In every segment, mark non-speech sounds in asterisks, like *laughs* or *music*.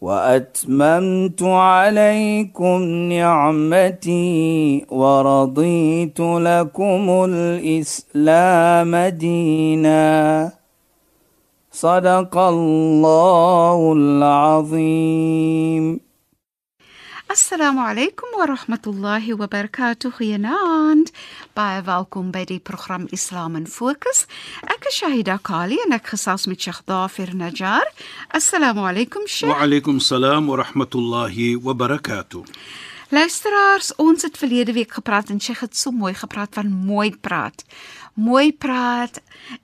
وأتممت عليكم نعمتي ورضيت لكم الإسلام دينا. صدق الله العظيم. السلام عليكم ورحمة الله وبركاته. يا ناند باي فالكم بدي برنامج إسلام فوكس is Shahida Kali en ek gesels met Sheikh Dafir Najjar. Assalamu alaykum Sheikh. Wa alaykum salaam wa rahmatullahi wa barakatuh. Luisteraars, ons het verlede week gepraat en Sheikh het so mooi gepraat van mooi praat. Mooi praat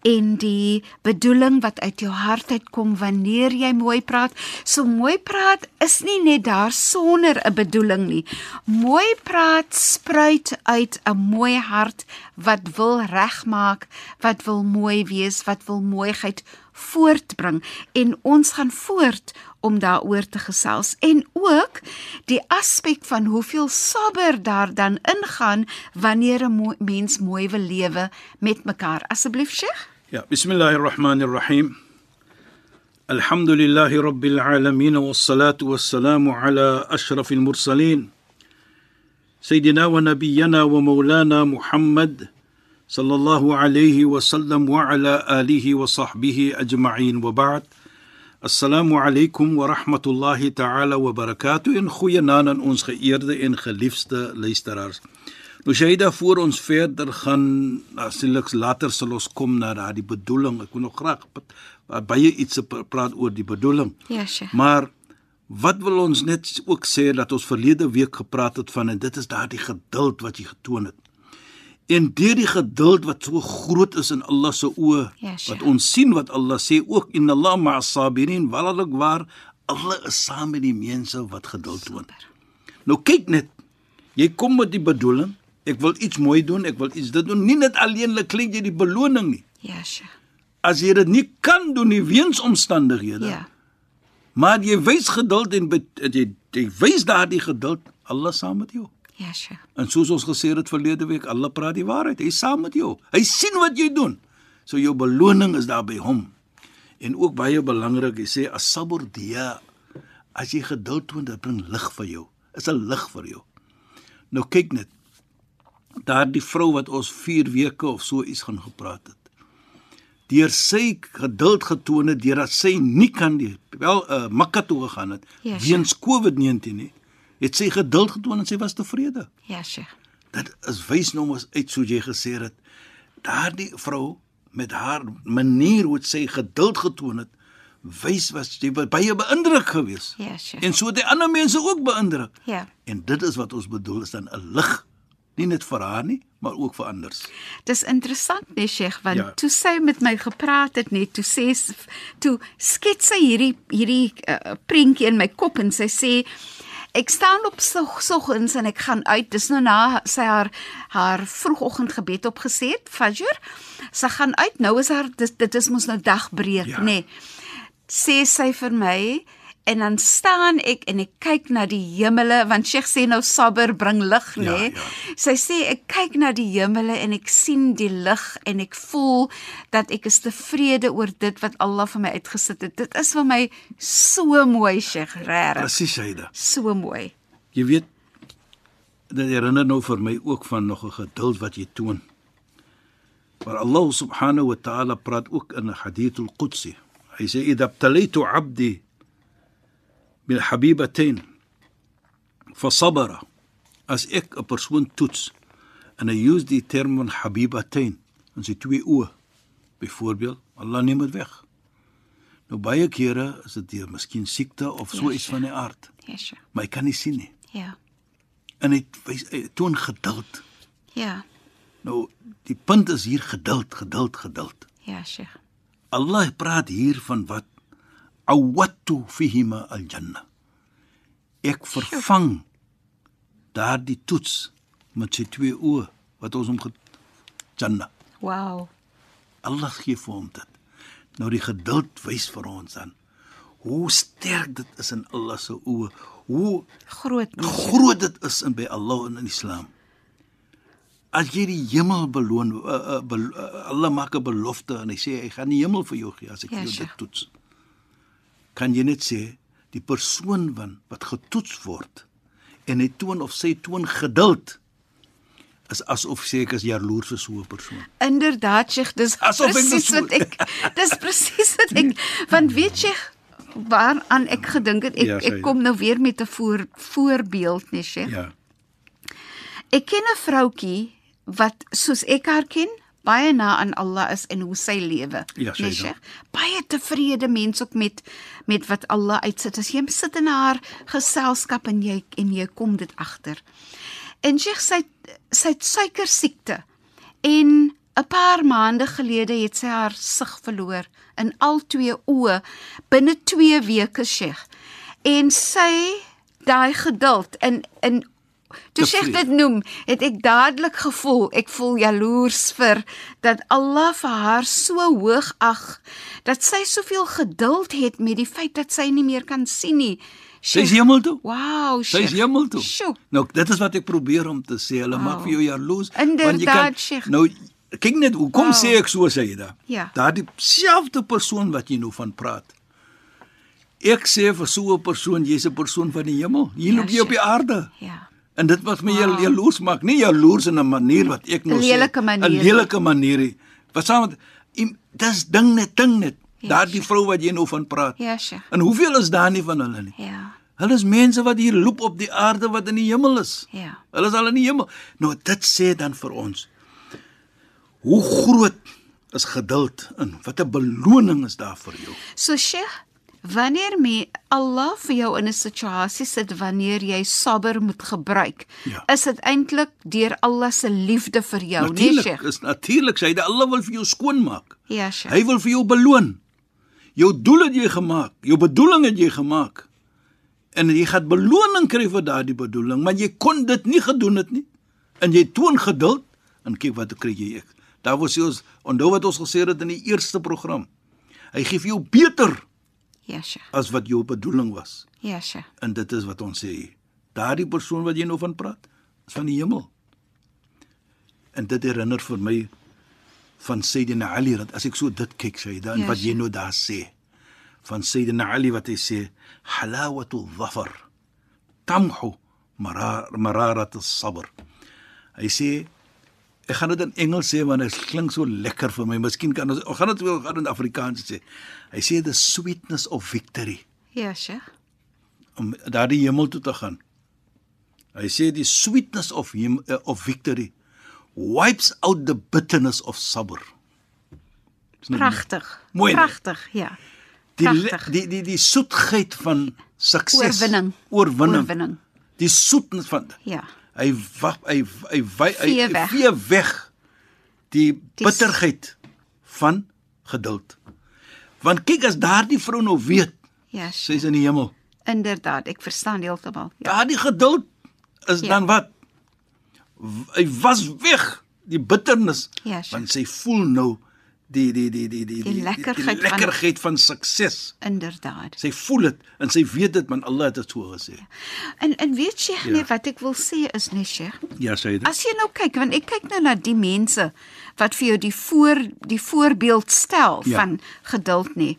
en die bedoeling wat uit jou hart uitkom wanneer jy mooi praat. So mooi praat is nie net daar sonder 'n bedoeling nie. Mooi praat spruit uit 'n mooi hart wat wil regmaak, wat wil mooi wees, wat wil mooiheid voortbring en ons gaan voort om daaroor te gesels en ook die aspek van hoeveel sabber daar dan ingaan wanneer 'n mooi, mens mooi wil lewe met mekaar. Asseblief Sheikh. Ja, bismillahirrahmanirrahim. Alhamdulillahi rabbil alamin wassalatu wassalamu ala ashrafil mursalin. سيدنا ونبينا ومولانا محمد صلى الله عليه وسلم وعلى آله وصحبه أجمعين وبعد Assalamu alaykum wa rahmatullahi ta'ala wa barakatuh en goeienaand aan ons geëerde en geliefde luisteraars. Nou Shaida voor ons verder gaan, asieliks later sal ons kom na daardie bedoeling. Ek wil nog graag baie iets praat oor die bedoeling. Ja, Sheikh. Maar wat wil ons net ook sê dat ons verlede week gepraat het van en dit is daardie geduld wat jy getoon het. En deur die geduld wat so groot is in Allah se oë, Ja, sure. wat ons sien wat Allah sê ook in Allah ma'as sabirin, waarlik waar Allah is saam met die mense wat geduld toon. Nou kyk net, jy kom met die bedoeling, ek wil iets mooi doen, ek wil iets dit doen, nie net alleenlik klink jy die beloning nie. Ja, Sheikh. As jy dit nie kan doen nie weens omstandighede, Ja. maar jy wys geduld en jy, jy wys daardie geduld, Allah saam met jou. Ja, Sheikh. En soos ons gesê het verlede week, Allah praat die waarheid. Hy is saam met jou. Hy sien wat jy doen. So jou beloning is daar by hom. En ook baie belangrik, hy sê as-sabr diya. As jy geduld toon, dit bring lig vir jou. Is 'n lig vir jou. Nou kyk net. Daardie vrou wat ons 4 weke of so iets gaan gepraat het. Deur sy geduld getoon het deurdat sy nie kan die wel uh, Mekka toe gegaan het Ja, weens COVID-19 nie. Het sy geduld getoon en sy was tevrede. Ja, Sheikh. Dit is wys nou mos uit soos jy gesê het. Daardie vrou met haar manier hoe sy geduld getoon het, wys was was baie beïndruk geweest. Ja, Sheikh. En so het die ander mense ook beïndruk. Ja. En dit is wat ons bedoel is dan 'n lig, nie net vir haar nie, maar ook vir ander. Dis interessant nee Sheikh want ja. Toe sy met my gepraat het net toe sê toe skets sy hierdie hierdie uh, prentjie in my kop en sy sê ek staan op soggens en ek gaan uit dis nou na sy haar haar vroegoggendgebed opgesê het Fajr sy gaan uit nou is haar dit, dit is mos nou dagbreek. Ja. nê nee. sê sy vir my en dan staan ek en ek kyk na die hemele want Sheikh sê nou sabber bring lig nê Ja, nee. ja. Sy sê ek kyk na die hemele en ek sien die lig en ek voel dat ek is tevrede oor dit wat Allah vir my uitgesit het. Dit is vir my so mooi, Sheikh, regtig. Presies, Shaida. So mooi. Jy weet dit herinner nou vir my ook van nog 'n geduld wat jy toon. Maar Allah subhanahu wa ta'ala praat ook in hadith al-Qudsi. Hy sê idha btalaytu 'abdi bil habibatain fa sabara. As ek 'n persoon toets en hy use die term van habibatain in sy twee oë. Byvoorbeeld, Allah neem dit weg. Nou baie kere is dit deur miskien siekte of so iets van die aard, Sheikh. maar hy kan nie sien nie Ja. en hy wys hy toon geduld. Ja. Nou die punt is hier geduld, geduld, geduld. Ja, Sheikh. Allah praat hier van wat awattu fihima aljanna. Ek vervang daardie toets met sy twee oë wat ons hom Jannah. Wow. Allah gee vir hom dit. Nou die geduld wys vir ons dan hoe sterk dit is in Allah se oë. Hoe Groot. groot dit is in by Allah en in Islam. As jy die hemel beloon, uh, uh, bel, uh, Allah maak 'n belofte en hy sê hy gaan die hemel vir jou gee as ek Ja, jou dit toets. Kan jy net sê die persoon van wat getoets word en hy toon of sy toon geduld is asof ek is jaloers vir so 'n persoon. Inderdaad, Sheikh, dis ek presies so- wat ek dis presies wat ek want weet jy waaraan ek gedink het ek Ja, ek Saida. kom nou weer met 'n voor, voorbeeld, nee, Sheikh. Ja. Ek ken 'n vroutjie wat soos ek haar ken, baie na aan Allah is en hoe sy lewe. Ja, nee. Sheikh. Baie tevrede mens ook met met wat Allah uitsit. As jy sit in haar geselskap en jy en jy kom dit agter. En Sheikh sy sy het suikersiekte. En 'n paar maande gelede het sy haar sig verloor in al twee oë binne 2 weke, Sheikh. En sy daai geduld in in Toe Sheikh dit noem, het ek dadelik gevoel, ek voel jaloers vir dat Allah vir haar so hoog ag dat sy soveel geduld het met die feit dat sy nie meer kan sien nie. Sy's hemel toe. Wow, Sy's Sheikh. hemel toe. Sjoe. Nou dit is wat ek probeer om te sê. Hulle maak vir jou jaloers Inderdaad, Sheikh. Nou kyk net hoekom Wow. sê ek so sê jy da. Ja. Daardie selfde persoon wat jy nou van praat. Ek sê vir so 'n persoon, jy's 'n persoon van die hemel. Hier Ja, loop jy op die aarde. Ja. En dit wat my Wow. jaloers maak, nie jaloers in 'n manier wat ek nou sê. lelike manier. 'n Lelike manier. nie. Wat saam met dis ding net ding net. Ja, Daardie vrou wat jy nou van praat. Ja, Sheikh. En hoeveel is daar nie van hulle nie? Ja. Hulle is mense wat hier loop op die aarde wat in die hemel is. Ja. Hulle is al in die hemel. Nou dit sê dan vir ons hoe groot is geduld en wat 'n beloning is daar vir jou. So Sheikh, wanneer me Allah vir jou in 'n situasie sit wanneer jy sabber moet gebruik, Ja. is dit eintlik deur Allah se liefde vir jou, nee Natuurlik Sheikh? is natuurlik sê hy Allah wil vir jou skoon maak. Ja, Sheikh. Hy wil vir jou beloon. Jou doel het jy gemaak, jou bedoeling het jy gemaak. En jy gaan beloning kry vir daardie bedoeling, maar jy kon dit nie gedoen het nie. En jy toon geduld en kyk wat kry jy ek. Daar was ons onthou wat ons gesê het in die eerste program. Hy gee vir jou beter Ja, Sheikh. as wat jou bedoeling was. Ja, Sheikh. En dit is wat ons sê. Daardie persoon wat jy nou van praat, is van die hemel. En dit herinner vir my van Sayyidina Ali dat as ek so dit kyk sê dan Ja, wat jy nou daar sê van Sayyidina Ali wat hy sê halawatu dhafar tamhu marar mararat as-sabr. Hy sê ek gaan dit in Engels sê want dit klink so lekker vir my. Miskien kan ons gaan dit wel gaan in Afrikaans sê. Hy sê the sweetness of victory Ja, Sheikh. om daardie hemel toe te gaan. Hy sê die sweetness of him, uh, of victory wipes out the bitterness of sabr. Nou Pragtig. Mooi? Pragtig, ja. Die le- Pragtig. die die die soetheid van sukses. Oorwinning. Oorwinning. Oorwinning. Die soetheid van Ja. Hy wag hy hy hy, hy, Vee hy weg. vee weg die bitterheid van geduld. Want kyk as daardie vrou nou weet Ja, sy is in die hemel. Inderdaad, ek verstaan heeltemal. Ja. Daardie geduld is Ja. dan wat? Hy was weg die bitternis Ja, want sy voel nou die die die die die Die lekkerheid die van- lekkerheid van sukses. Inderdaad. Sy voel dit en sy weet dit want Allah het dit so gesê. En en weet Sheikh, Ja. nee, wat ek wil sê is nee, Sheikh. Ja, sê dit. As jy nou kyk, want ek kyk nou na die mense wat vir jou die voor die voorbeeld stel Ja. van geduld nê.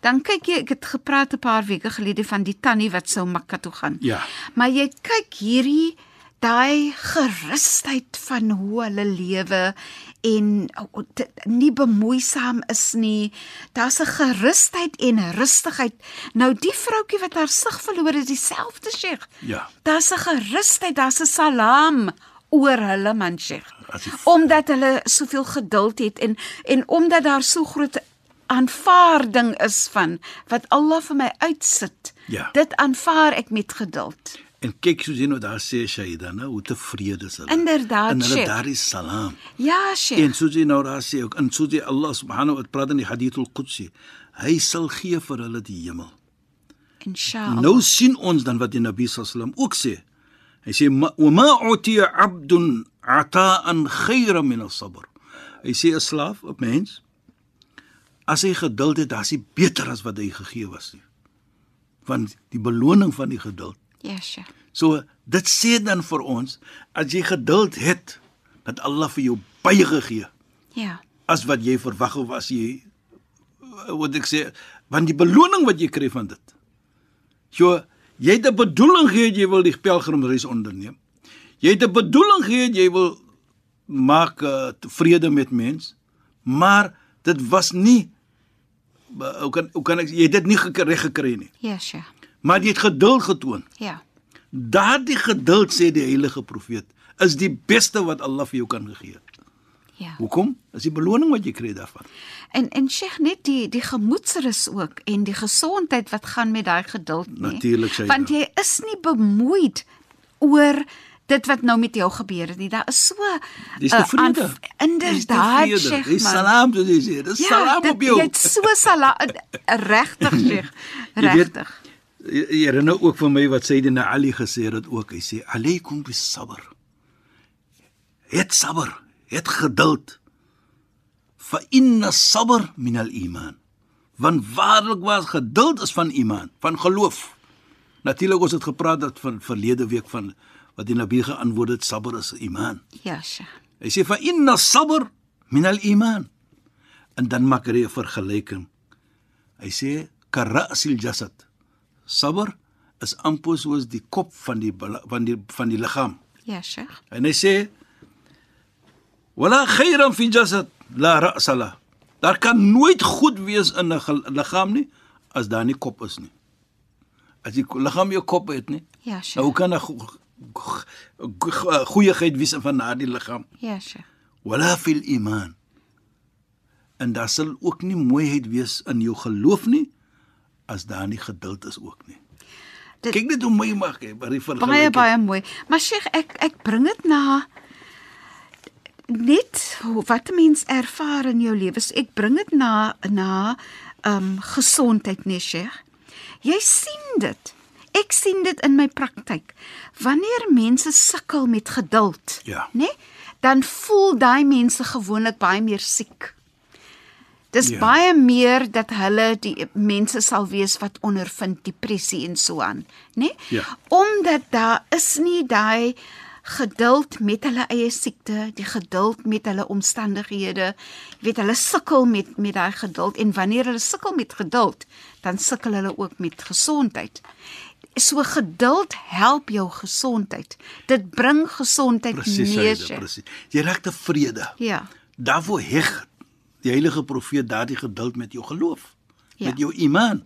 Dan kyk jy, ek het gepraat 'n paar weke gelede van die tannie wat sou Makka toe gaan. Ja. Maar jy kyk hierdie daai gerusheid van hoe hulle lewe en oh, dit nie bemoeisaam is nie. Daar's 'n gerusheid en rustigheid. Nou die vroutjie wat haar sig verloor het, dieselfde Sheikh. Ja. Daar's 'n gerusheid, daar's n salaam oor hulle man Sheikh. Die- Omdat hulle soveel geduld het en en omdat daar so groot aanvaarding is van wat Allah vir my uitsit. Ja. Dit aanvaar ek met geduld. En kyk soos jy nou daar sê Shaida, nou hoe tevrede is hulle. Inderdaad, En hulle Sheikh. daar is salam. Ja, Sheikh. En soos jy nou daar sê ook en soos jy Allah subhanahu wa ta'ala in die hadith al-Qudsi, hy sal gee vir hulle die hemel. Inshallah. Nou sien ons dan wat die Nabi sallam ook sê. Hy sê "Ma- wa ma utiya 'abdun ata'an khayra min as-sabr. Hy sê 'n slaaf, 'n mens, as hy geduld het, daar's hy beter as wat hy gegee was nie. Want die beloning van die geduld. Ja, Sheikh. So dit sê dan vir ons as jy geduld het, dat Allah vir jou baie gegee Ja. as wat jy verwag of as jy wat ek sê, want die beloning wat jy kry van dit. So jy het 'n bedoeling gehad jy wil die pelgrimreis onderneem. Jy het 'n bedoeling gehad jy wil maak uh, vrede met mens, maar dit was nie uh, hoe kan hoe kan ek jy het dit nie reg gekry nie. Ja, Sheikh. Maar jy het geduld getoon. Ja. Daardie geduld sê die heilige profeet is die beste wat Allah vir jou kan gee. Ja. Hoekom? Is die beloning wat jy kry daarvan. En en Sheikh net die die gemoedsrus ook en die gesondheid wat gaan met daai geduld nie. Natuurlik, Shaida. Want jy is nie bemoeid oor dit wat nou met jou gebeur het nie. Daar is so Dis uh, tevrede. aan- Inderdaad, Sheikh. Dis salam soos jy sê. Dis salam dit, op jou. Jy het so salam *laughs* regtig Sheikh. Jy Regtig. Jy jy herinner ook vir my wat Sayyidina Ali gesê het ook. Hy sê alaykum bis sabr. Het sabr, het geduld. Fa inna sabr min al iman. Want waarlik was geduld is van iman, van geloof. Natuurlik ons het gepraat dat van verlede week van wat die Nabi geantwoord het sabr is iman. Ja, Sheikh. Hy sê fa inna sabr min al iman. En dan maak hy 'n vergelyking. Hy sê karasil jasad. Sabr is amper soos die kop van die van die van die liggaam. Ja, Sheikh. En hy sê wala khairan fi jasad la ra's la. Daar kan nooit goed wees in 'n liggaam nie as daar nie kop is nie. As die liggaam jou kop het nie, Ja, nou Sheikh. hoe kan 'n go- go- go- goeieheid wees van daardie liggaam? Ja, Sheikh. wala fil iman en daar sal ook nie mooiheid wees in jou geloof nie as daar nie geduld is ook nie Dit- kyk net hoe mooi maak hy by die Baie vergelyking baie mooi. Maar Sheikh, ek ek bring dit na net hoe- wat 'n mens ervaar in jou lewe. So Ek bring dit na na um, gesondheid, nee Sheikh. Jy sien dit. Ek sien dit in my praktyk. Wanneer mense sukkel met geduld, Ja. nê? Dan voel daai mense gewoonlik baie meer siek. Dis Ja. baie meer dat hulle die mense sal wees wat ondervind depressie en so aan, né? Ja. Omdat daar is nie daai geduld met hulle eie siekte, die geduld met hulle omstandighede. Jy weet hulle sukkel met met daai geduld en wanneer hulle sukkel met geduld, dan sukkel hulle ook met gesondheid. So geduld help jou gesondheid. Dit bring gesondheid presies neer. Saida, presies jy raak tevrede Ja. daarvoor heg die heilige profeet daardie geduld met jou geloof Ja. met jou iman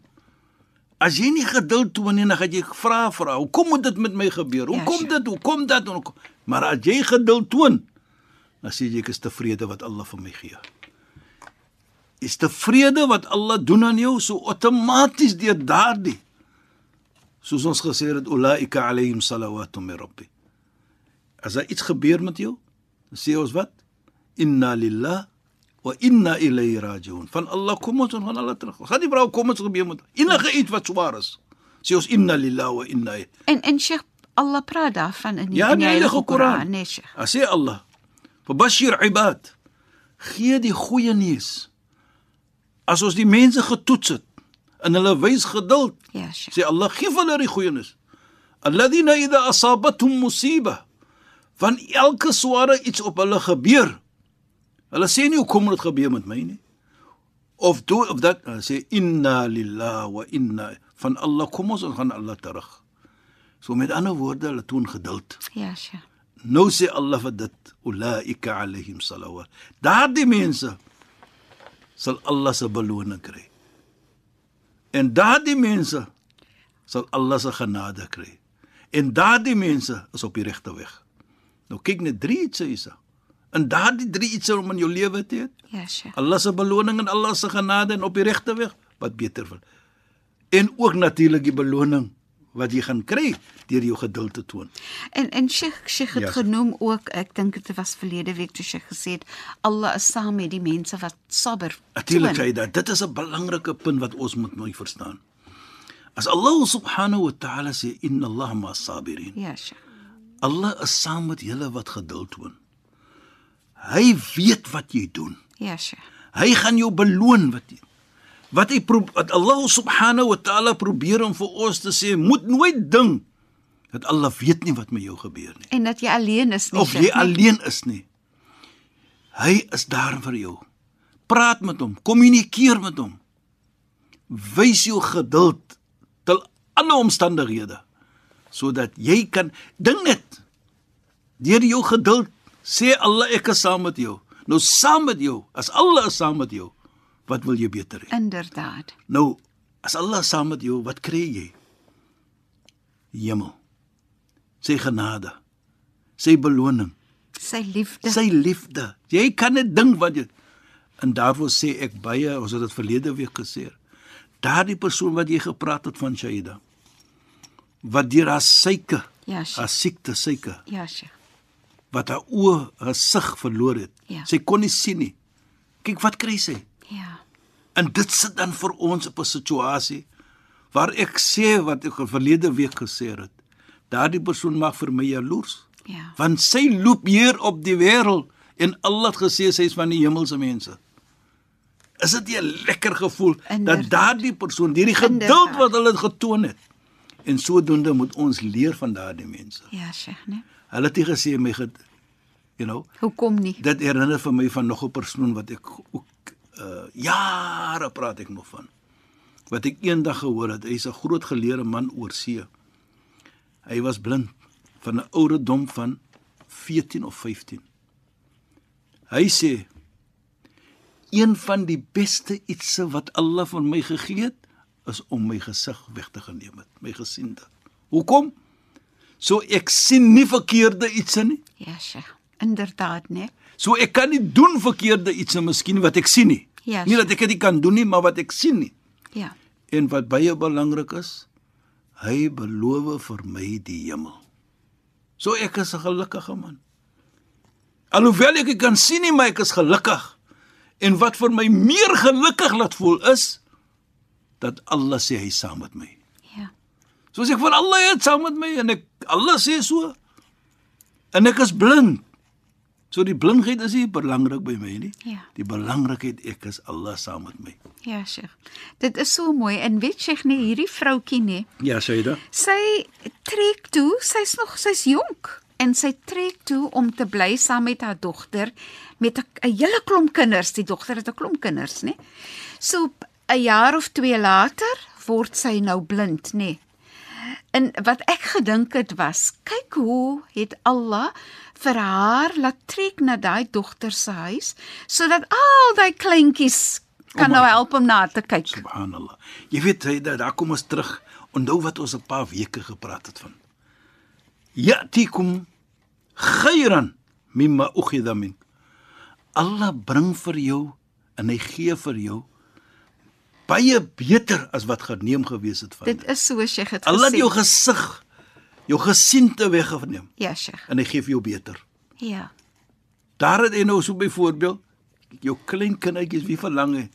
As jy nie geduld toon nie, dan gaan jy vra vra, hoekom moet dit met my gebeur? Ja, Hoekom sure. dit? Hoekom dat? En Hoekom? Maar as jy geduld toon, dan sê jy ek is tevrede wat Allah vir my gee. Is tevrede wat Allah doen aan jou so outomaties deur daardie. Soos ons gesê het, ulaika alayhim salawatu min rabbi. As daar iets gebeur met jou, dan sê ons wat? Inna lillah wa inna ilayhi rajiun. Van Allah kom ons en van Allah terug. Gaan die vrou kom ons gebeur met enige iets wat swaar is. Sê ons inna lillah wa inna ilayhi. En en Sheikh Allah praat daarvan in die, Ja, in die Heilige Koran. nee Sheikh. As sê Allah, "Fabashir ibad." Gee die goeie nuus. As ons die mense getoets het en hulle wys geduld, Ja, Sheikh. sê Allah, gee hulle die goeie nuus. Alladhina idha asabatuhum musiba, van elke sware iets op hulle gebeur. Hulle sê nie hoekom het dit gebeur met my nie. Of do of dat hulle sê inna lillahi wa inna van Allah kom ons en gaan Allah terug. So met ander woorde, hulle toon geduld. Ja, Sheikh. Nou sê Allah vir dit, ulaika alaihim salawat. Daardie mense sal Allah se beloning kry. En daardie mense sal Allah se genade kry. En daardie mense is op die regte weg. Nou kyk net drie iets hierse. En daardie drie iets om in jou lewe te hê. Ja, Sheikh. Allah se beloning en Allah se genade en op die regte weg, wat beter wil. En ook natuurlik die beloning wat jy gaan kry deur jou geduld te toon. En en Sheikh Sheikh het Ja. ja. genoem ook, ek dink dit was verlede week toe Sheikh gesê het, Allah is saam met die mense wat sabber. Natuurlik toon. sê dit. Is 'n belangrike punt wat ons moet mooi verstaan. As Allah subhanahu wa ta'ala sê inna Allah ma sabirin. Ja, Sheikh. Allah is saam met julle wat geduld toon. Hy weet wat jy doen. Ja, Sheikh. Hy gaan jou beloon wat jy wat hy wat Allah subhanahu wa taala probeer om vir ons te sê, moet nooit dink dat Allah weet nie wat met jou gebeur nie. En dat jy alleen is nie. Of jy nie? alleen is nie. Hy is daar vir jou. Praat met hom, kommunikeer met hom. Wys jou geduld til alle omstandighede sodat jy kan ding net deur jou geduld sê Allah ek is saam met jou. Nou saam met jou, as Allah is saam met jou, wat wil jy beter hê? Inderdaad. Nou, as Allah saam met jou, wat kry jy? Hemel. Sy genade. Sy beloning, Sy liefde. sy liefde. Jy kan net dink wat jy En daarvoor sê ek baie, ons het dit verlede week gesê. Daardie persoon wat jy gepraat het van Shaida wat deur haar syke, Ja, Sheikh. haar siekte syke, Ja, Sheikh. Wat haar oë, haar sig verloor het. Ja. Sy kon nie sien nie. Kyk wat kry sy? Ja. En dit sit dan vir ons op 'n situasie waar ek sê wat ek verlede week gesê het. Daardie persoon mag vir my jaloers. Ja. Want sy loop hier op die wêreld en Allah het gesê sy is van die hemelse mense. Is dit 'n lekker gevoel Inderdaad. dat daardie persoon hierdie geduld wat hulle getoon het en sodoende moet ons leer van daardie mense. Ja, Sheikh, nee. Hulle het nie gesê my ge you know, Hoekom nie? dit herinner vir my van nog 'n persoon wat ek ook uh jare praat ek nog van. Wat ek eendag gehoor het, hy's 'n groot geleerde man oor see. Hy was blind van 'n ouderdom van 14 of 15. Hy sê een van die beste ietsse wat Allah van my gegee het, is om my gesig weg te geneem het, my gesiende. Hoekom? So ek sien nie verkeerde ietsse nie. Ja, Sheikh. Inderdaad, nee. So ek kan nie doen verkeerde ietsse miskien wat ek sien nie. Ja, nie dat ek dit kan doen nie, maar wat ek sien nie. Ja. En wat baie belangrik is, hy beloof vir my die hemel. So ek is 'n gelukkige man. Alhoewel ek nie kan sien nie, maar ek is gelukkig. En wat vir my meer gelukkig laat voel is dat Allah sê hy saam met my. Ja. Soos ek van Allah het saam met my en ek Allah sê so. En ek is blind. So die blindheid is nie belangrik by my nie. Ja. Die belangrikheid ek is Allah saam met my. Ja, Sheikh. Dit is so mooi en weet Sheikh nee, hierdie vroutjie nee, Ja, Shaida. sy trek toe, sy's nog sy's jonk en sy trek toe om te bly saam met haar dogter met 'n hele klomp kinders. Die dogter het 'n klomp kinders, nê. So 'n jaar of 2 later word sy nou blind, nê. En wat ek gedink het was, kyk hoe het Allah vir haar laat trek na daai dogter se huis sodat al daai kleintjies kan Oh nou help om na te kyk. Subhanallah. Jy weet hy daar daar kom ons terug. Onthou wat ons 'n paar weke gepraat het van. Ya'tikum khayran mimma ukhidha min. Allah bring vir jou en hy gee vir jou baie beter as wat geneem gewees het van. Dit is so as jy het Allah het gesê. jou gesig, jou gesiente weggeneem Ja, Sheikh. en hy gee vir jou beter. Ja. Daar het jy nou so byvoorbeeld jou klein kindertjies wie verlang hy.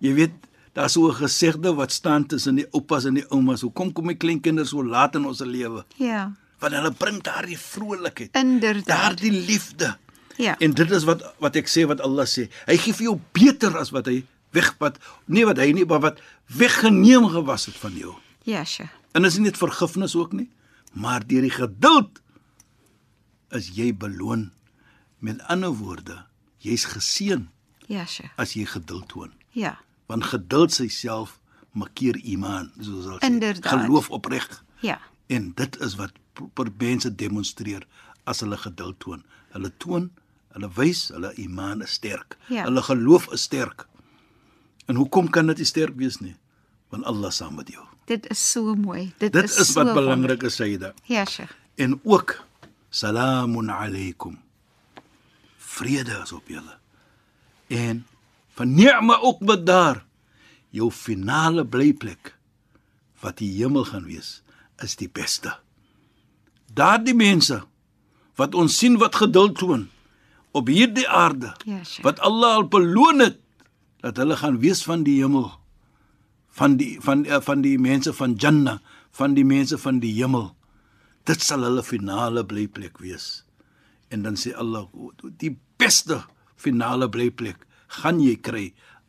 Jy weet, daar's so 'n gesegde wat staan tussen die oupas en die oumas. Hoekom kom my kleinkinders so laat in ons lewe? Ja. Want hulle bring daardie vrolikheid, Inderdaad. daardie liefde. Ja. En dit is wat wat ek sê wat Allah sê. Hy gee vir jou beter as wat hy wegpad, nie wat hy nie, maar wat weggeneem gewas het van jou. Ja, Sheikh. En is nie net vergifnis ook nie, maar deur die geduld is jy beloon. Met ander woorde, jy's geseën Ja, Sheikh. as jy geduld toon. Ja. Want geduld self markeer iman, soos hulle sê. Inderdaad. Geloof opreg. Ja. En dit is wat mense demonstreer as hulle geduld toon. Hulle toon, hulle wys hulle iman is sterk. Ja. Hulle geloof is sterk. En hoekom kan dit nie sterk wees nie? Want Allah saam met jou. Dit is so mooi. Dit, Dit is, is wat so belangrik is, Sayyida. Ja, Sheikh. En ook salamun alaykum. Vrede is op julle. En van ni'ma ook wat daar jou finale blyplek wat die hemel gaan wees, is die beste. Daardie mense wat ons sien wat geduld toon op hierdie aarde, Ja, wat Allah al beloon het dat hulle gaan wees van die hemel van die van eh, van die mense van Jannah, van die mense van die hemel. dit sal hulle finale blyplek wees. En dan sê Allah, die beste finale blyplek gaan jy kry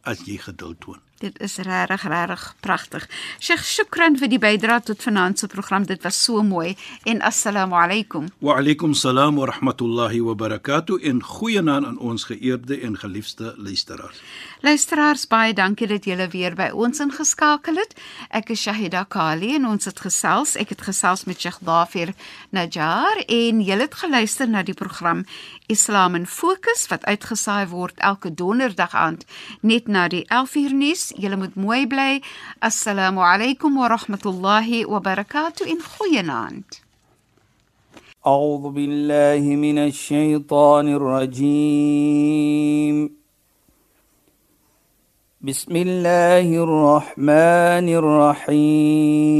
as jy geduld toon. Dit is regtig regtig pragtig. Sheikh, shukran vir die bydrae tot vanaand se program. Dit was so mooi. En assalamu alaykum. Wa alaykum salaam wa rahmatullahi wa barakatuh. En goeienaand aan ons geëerde en geliefde luisteraars. Luisteraars, baie dankie dat julle weer by ons ingeskakel het. Ek is Shahida Kali en ons het gesels. Ek het gesels met Sheikh Dafir Najjar en julle het geluister na die program Islam in Fokus wat uitgesaai word elke donderdag aand net na die 11uur nuus. Julle moet mooi bly. Assalamu alaykum wa rahmatullahi wa barakatuh in goeienaand. أعوذ بالله من الشيطان الرجيم بسم الله الرحمن الرحيم